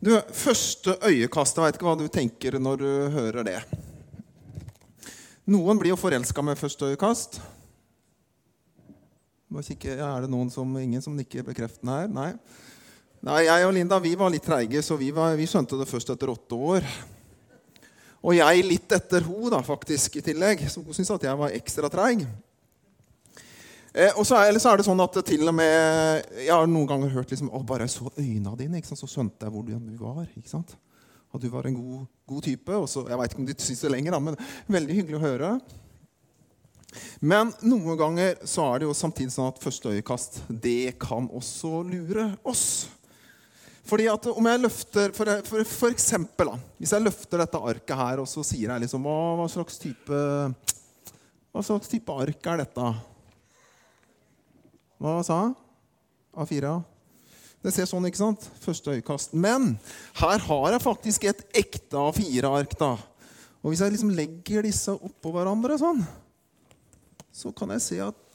Du, Første øyekast, jeg vet ikke hva du tenker når du hører det. Noen blir jo forelska med første øyekast. Er det noen som, ingen som nikker bekreftende her? Nei. Nei, Jeg og Linda vi var litt treige, så vi, var, vi skjønte det først etter åtte år. Og jeg litt etter henne, faktisk, i tillegg. Så hun syntes at jeg var ekstra treig. Eh, og så er, så er, det sånn at til og med Jeg har noen ganger hørt liksom, å, bare jeg så øynene dine, så skjønte jeg hvordan du var. ikke sant? At du var en god, god type. Og så, jeg veit ikke om de syns det lenger, da, men veldig hyggelig å høre. Men noen ganger så er det jo samtidig sånn at første øyekast det kan også lure oss. Fordi at om jeg løfter, for, for, for eksempel, da, Hvis jeg løfter dette arket her, og så sier jeg liksom hva, hva, slags type, hva slags type ark er dette? Hva sa jeg? A4? Det ser sånn, ikke sant? Første øyekast. Men her har jeg faktisk et ekte A4-ark. da. Og hvis jeg liksom legger disse oppå hverandre sånn, så kan jeg se at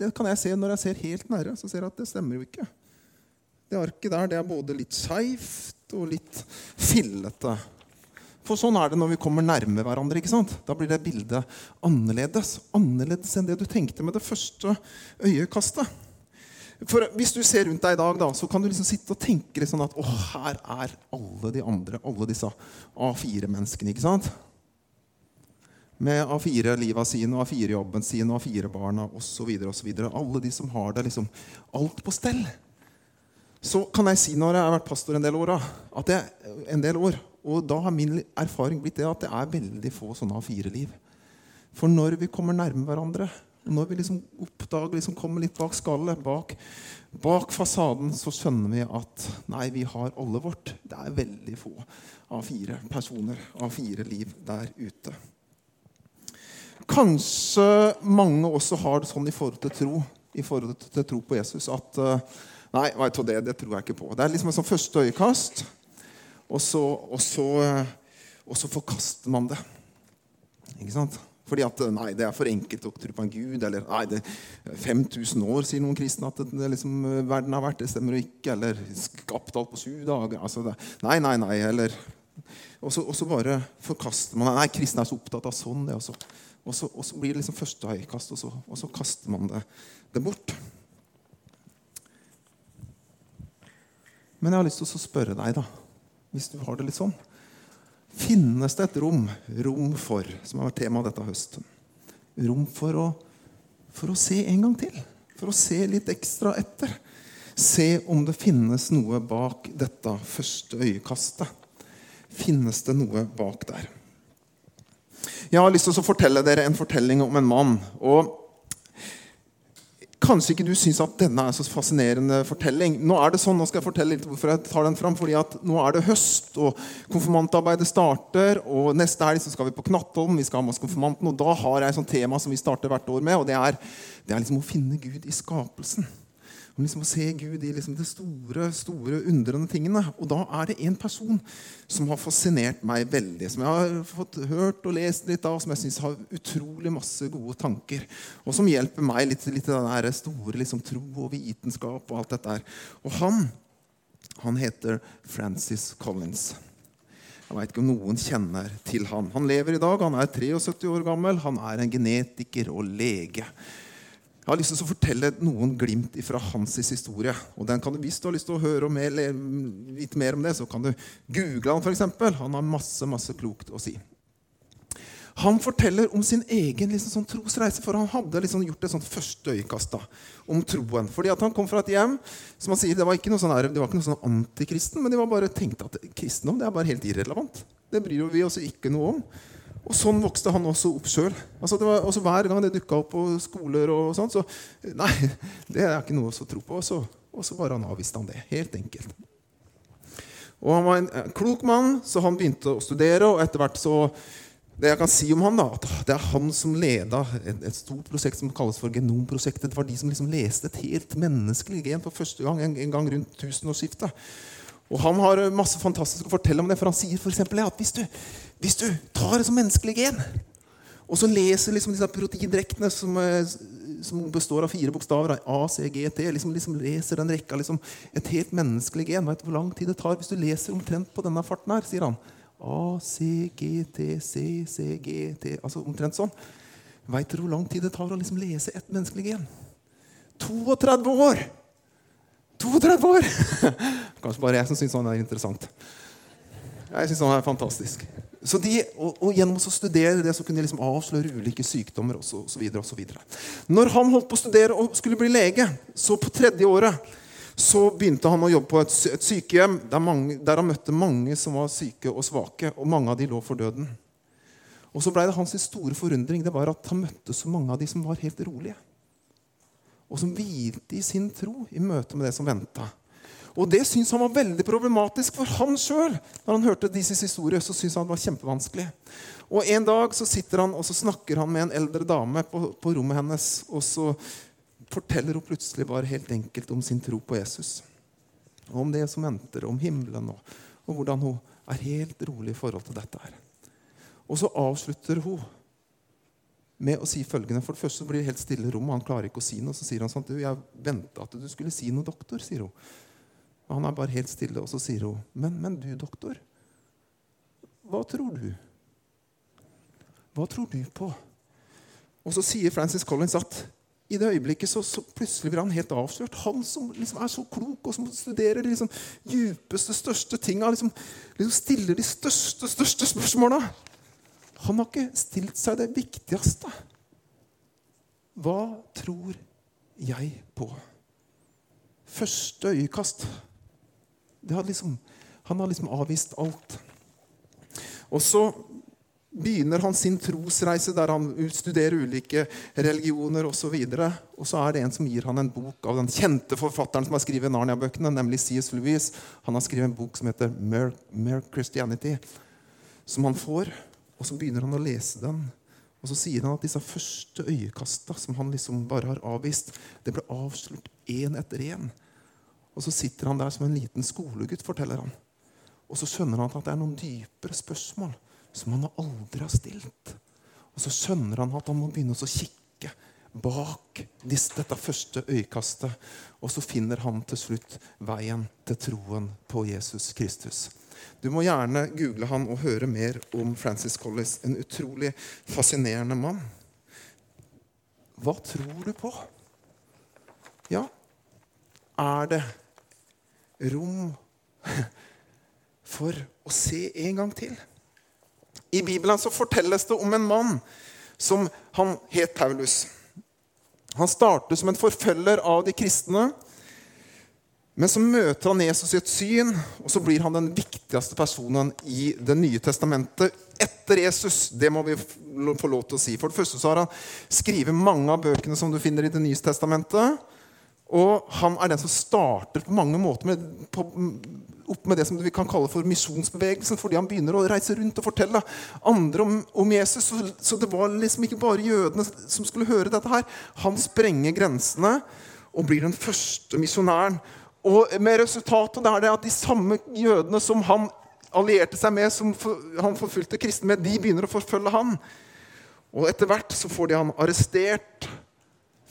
det kan jeg se når jeg ser helt nære. så ser jeg at det stemmer jo ikke. Det arket der det er både litt skeivt og litt fillete. For sånn er det når vi kommer nærme hverandre. ikke sant? Da blir det bildet annerledes. Annerledes enn det du tenkte med det første øyekastet. For Hvis du ser rundt deg i dag, da, så kan du liksom sitte og tenke sånn at å, her er alle de andre, alle disse A4-menneskene. ikke sant? Med A4-liva sine, og A4-jobben sin, og A4-barna osv. Alle de som har det liksom alt på stell. Så kan jeg si når jeg har vært pastor en del år, at jeg, en del år og da har min erfaring blitt det at det er veldig få sånne A4-liv. For når vi kommer nærme hverandre, når vi liksom oppdager, liksom kommer litt bak skallet, bak, bak, fasaden, så skjønner vi at nei, vi har alle vårt. Det er veldig få A4 personer, A4-liv der ute. Kanskje mange også har det sånn i forhold til tro, i forhold til tro på Jesus, at nei, vet du, det, det tror jeg ikke på. Det er liksom et sånn første øyekast. Og så, og, så, og så, forkaster man det. Ikke sant? Fordi at nei, det er for enkelt å tro på en gud. Eller nei, det 5000 år, sier noen kristne at det, liksom, verden har vært. Det stemmer jo ikke. Eller skapt alt på sju dager. Altså, det, nei, nei, nei. Eller og så, og så, bare forkaster man Nei, kristne er så opptatt av sånn. det også. Og så, og så blir det liksom første øyekast, og så, og så kaster man det, det, bort. Men jeg har lyst til å spørre deg, da hvis du har det litt sånn. Finnes det et rom, rom for, som har vært tema dette høsten, rom for å, for å se en gang til? For å se litt ekstra etter? Se om det finnes noe bak dette første øyekastet. Finnes det noe bak der? Jeg har lyst til å fortelle dere en fortelling om en mann. og Kanskje ikke du syns at denne er så fascinerende fortelling. Nå er det sånn, nå skal jeg fortelle litt hvorfor jeg tar den fram, fordi at Nå er det høst, og konfirmantarbeidet starter. og Neste helg så skal vi på Knattholm. vi skal ha med oss konfirmanten, og Da har jeg et sånt tema som vi starter hvert år med. og Det er, det er liksom å finne Gud i skapelsen. Om liksom å se Gud i liksom de store, store, undrende tingene. Og da er det en person som har fascinert meg veldig. Som jeg har fått hørt og lest litt av, som jeg syns har utrolig masse gode tanker. Og som hjelper meg litt, i den store liksom, tro og vitenskap og alt dette her. Og han, han heter Francis Collins. Jeg vet ikke om noen kjenner til han. Han lever i dag. Han er 73 år gammel. Han er en genetiker og lege. Jeg har lyst til å fortelle noen glimt fra hans historie. Og den kan du, Hvis du har lyst til å høre mer, litt mer om det, så kan du google han f.eks. Han har masse masse klokt å si. Han forteller om sin egen liksom, sånn trosreise, for han hadde liksom gjort et sånt første øyekast da, om troen. Fordi Han kom fra et hjem som han sier, det var ikke noe sånn, det var ikke noe sånn antikristen, men de var bare tenkte at kristendom det er bare helt irrelevant. Det bryr vi oss ikke noe om. Og sånn vokste han også opp sjøl. Altså, også hver gang det dukka opp på skoler, og sånt, så Nei, det er ikke noe å tro på. Så, og så bare han avviste han det. Helt enkelt. Og Han var en klok mann, så han begynte å studere. og etter hvert så det jeg kan si om han da, at det er han som leda et, et stort prosjekt som kalles for Genomprosjektet. Det var de som liksom leste et helt menneskelig gen for første gang en, en gang rundt tusenårsskiftet. Og Han har masse fantastisk å fortelle om det, for han sier eksempel, at hvis du, hvis du tar det som menneskelig gen Og så leser liksom disse proteindrektene som, eh, som, består av fire bokstaver, A, C, G, T, liksom, liksom leser den rekka liksom, et helt menneskelig gen. Vet du hvor lang tid det tar hvis du leser omtrent på denne farten her? sier han. A, C, G, T, C, C, G, T Altså omtrent sånn. Veit dere hvor lang tid det tar å liksom lese et menneskelig gen? 32 år! 32 år! Kanskje bare jeg som syns han er interessant. Jeg syns han er fantastisk. Så de, og, og, Gjennom å studere det så kunne de liksom avsløre ulike sykdommer osv. Når han holdt på å studere og skulle bli lege, så på tredje året så begynte han å jobbe på et, et sykehjem der, mange, der, han møtte mange som var syke og svake, og mange av de lå for døden. Og så ble det hans store forundring det var at han møtte så mange av de som var helt rolige. Og som hvilte i sin tro i møte med det som venta. Og det syntes han var veldig problematisk for han sjøl. Når han hørte Disses historie, så syntes han det var kjempevanskelig. Og En dag så sitter han og så snakker han med en eldre dame på, på rommet hennes. Og så forteller hun plutselig bare helt enkelt om sin tro på Jesus. Og om det som venter, om himmelen, og, og hvordan hun er helt rolig i forhold til dette. her. Og så avslutter hun med å si følgende. For det første blir det helt stille rom, og Han klarer ikke å si noe. Så sier han sånn du, 'Jeg venta at du skulle si noe, doktor', sier hun. Og han er bare helt stille, og så sier hun, men, men du, doktor, hva tror du? Hva tror du på? Og så sier Francis Collins at i det øyeblikket så, så plutselig blir han helt avslørt. Han som liksom er så klok, og som studerer de liksom, djupeste, største tinga, liksom, liksom stiller de største, største spørsmåla. Han har ikke stilt seg det viktigste. Hva tror jeg på? Første øyekast liksom, han har liksom avvist alt. Og så begynner han sin trosreise der han studerer ulike religioner osv. Og, så og så er det en som gir han en bok av den kjente forfatteren som har skrevet Narnia-bøkene, nemlig C.S. Lewis. Han har skrevet en bok som heter Mere, Mere Christianity, som han får. Og så begynner han å lese den. Og så sier han at disse første øyekasta som han liksom bare har avvist, det ble avslørt én etter én. Og så sitter han der som en liten skolegutt, forteller han. Og så skjønner han at det er noen dypere spørsmål som han aldri har stilt. Og så skjønner han at han må begynne å kikke bak dette første øyekastet. Og så finner han til slutt veien til troen på Jesus Kristus. Du må gjerne google han og høre mer om Francis Collis. En utrolig fascinerende mann. Hva tror du på? Ja, er det rom for å se en gang til. I Bibelen så fortelles det om en mann som han het Paulus. Han startet som en forfølger av de kristne. Men så møter han Jesus i et syn, og så blir han den viktigste personen i Det nye testamentet etter Jesus. Det må vi få lov til å si. For det første så har han skrevet mange av bøkene som du finner i Det nye testamentet. Og han er den som starter på mange måter med, på, opp med det som vi kan kalle for misjonsbevegelsen, fordi han begynner å reise rundt og fortelle andre om, om Jesus. Så, så, det var liksom ikke bare jødene som skulle høre dette her. Han sprenger grensene og blir den første misjonæren. Og med resultatet er det at de samme jødene som han allierte seg med, som han forfulgte kristne med, de begynner å forfølge han. Og etter hvert så får de han arrestert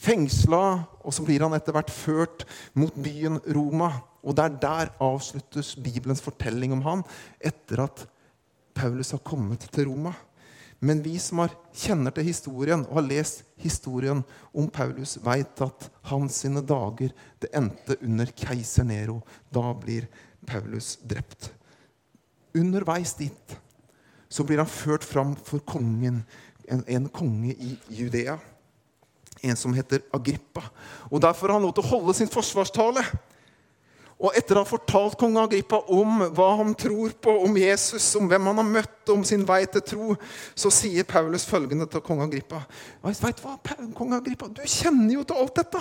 fengsla, og så blir han etter hvert ført mot byen Roma. Og det er der avsluttes Bibelens fortelling om han etter at Paulus har kommet til Roma. Men vi som har, kjenner til historien og har lest historien om Paulus, veit at hans sine dager det endte under keiser Nero. Da blir Paulus drept. Underveis dit så blir han ført fram for kongen, en, en konge i Judea en som heter Agrippa. Og Derfor har han lov til å holde sin forsvarstale. Og etter å ha fortalt kong Agrippa om hva han tror på, om Jesus, om hvem han har møtt, om sin vei til tro, så sier Paulus følgende til kong Agrippa. Du hva, kong Agrippa, du kjenner jo til alt dette.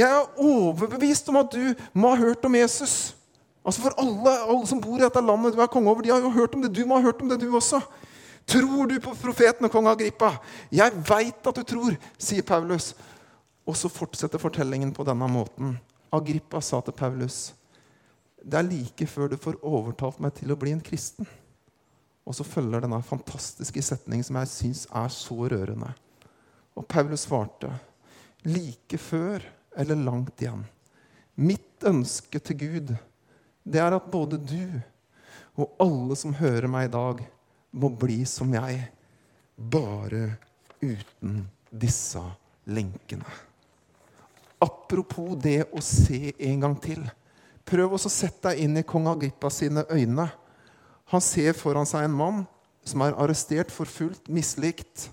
Jeg er overbevist om at du må ha hørt om Jesus. Altså For alle, alle som bor i dette landet du er konge over, de har jo hørt om det. Du må ha hørt om det, du også. Tror du på profeten og kong Agrippa? Jeg veit at du tror, sier Paulus. Og så fortsetter fortellingen på denne måten. Agrippa sa til Paulus, det er like før du får overtalt meg til å bli en kristen. Og så følger denne fantastiske setningen som jeg syns er så rørende. Og Paulus svarte, like før eller langt igjen. Mitt ønske til Gud, det er at både du og alle som hører meg i dag, må bli som jeg, bare uten disse lenkene. Apropos det å se en gang til. Prøv å sette deg inn i kong Agrippa sine øyne. Han ser foran seg en mann som er arrestert, forfulgt, mislikt.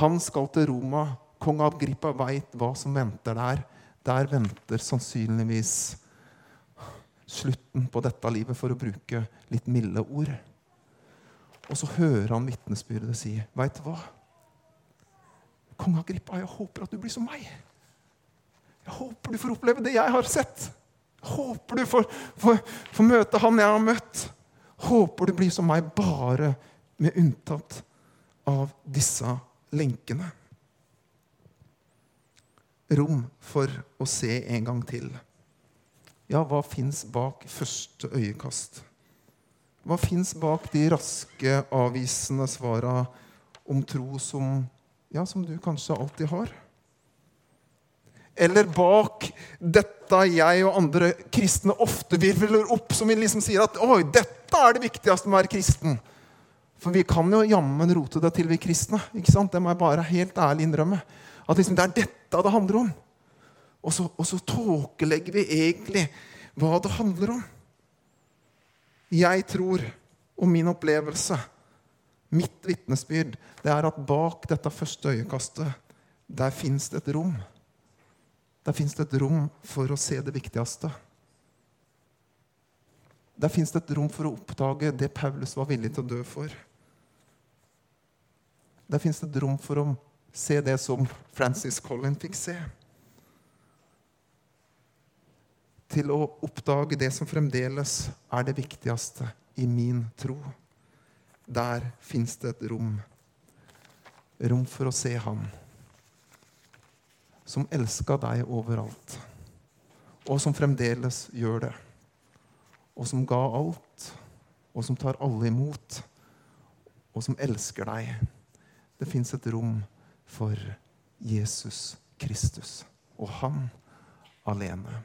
Han skal til Roma. Kong Agrippa veit hva som venter der. Der venter sannsynligvis slutten på dette livet, for å bruke litt milde ord. Og så hører han vitnesbyrdet si, 'Veit du hva?' Kong Agrippa, jeg håper at du blir som meg. Jeg håper du får oppleve det jeg har sett. Jeg håper du får, får, får møte han jeg har møtt. Håper du blir som meg, bare med unntatt av disse lenkene. Rom for å se en gang til. Ja, hva fins bak første øyekast? Hva fins bak de raske, avvisende svara om tro som, ja, som du kanskje alltid har? Eller bak dette jeg og andre kristne ofte virvler opp, som vi liksom sier at Oi, dette er det viktigste med å være kristen. For vi kan jo jammen rote det til, vi kristne. ikke sant? Det må jeg bare helt ærlig innrømme. At liksom, det er dette det handler om. Og så, og så tåkelegger vi egentlig hva det handler om. Jeg tror, og min opplevelse, mitt vitnesbyrd, det er at bak dette første øyekastet, der fins det et rom. Der fins det et rom for å se det viktigste. Der fins det et rom for å oppdage det Paulus var villig til å dø for. Der fins det et rom for å se det som Francis Collin fikk se. Til å oppdage det som fremdeles er det viktigste i min tro. Der fins det et rom. Rom for å se Han som elska deg overalt, og som fremdeles gjør det. Og som ga alt, og som tar alle imot, og som elsker deg. Det fins et rom for Jesus Kristus og han alene.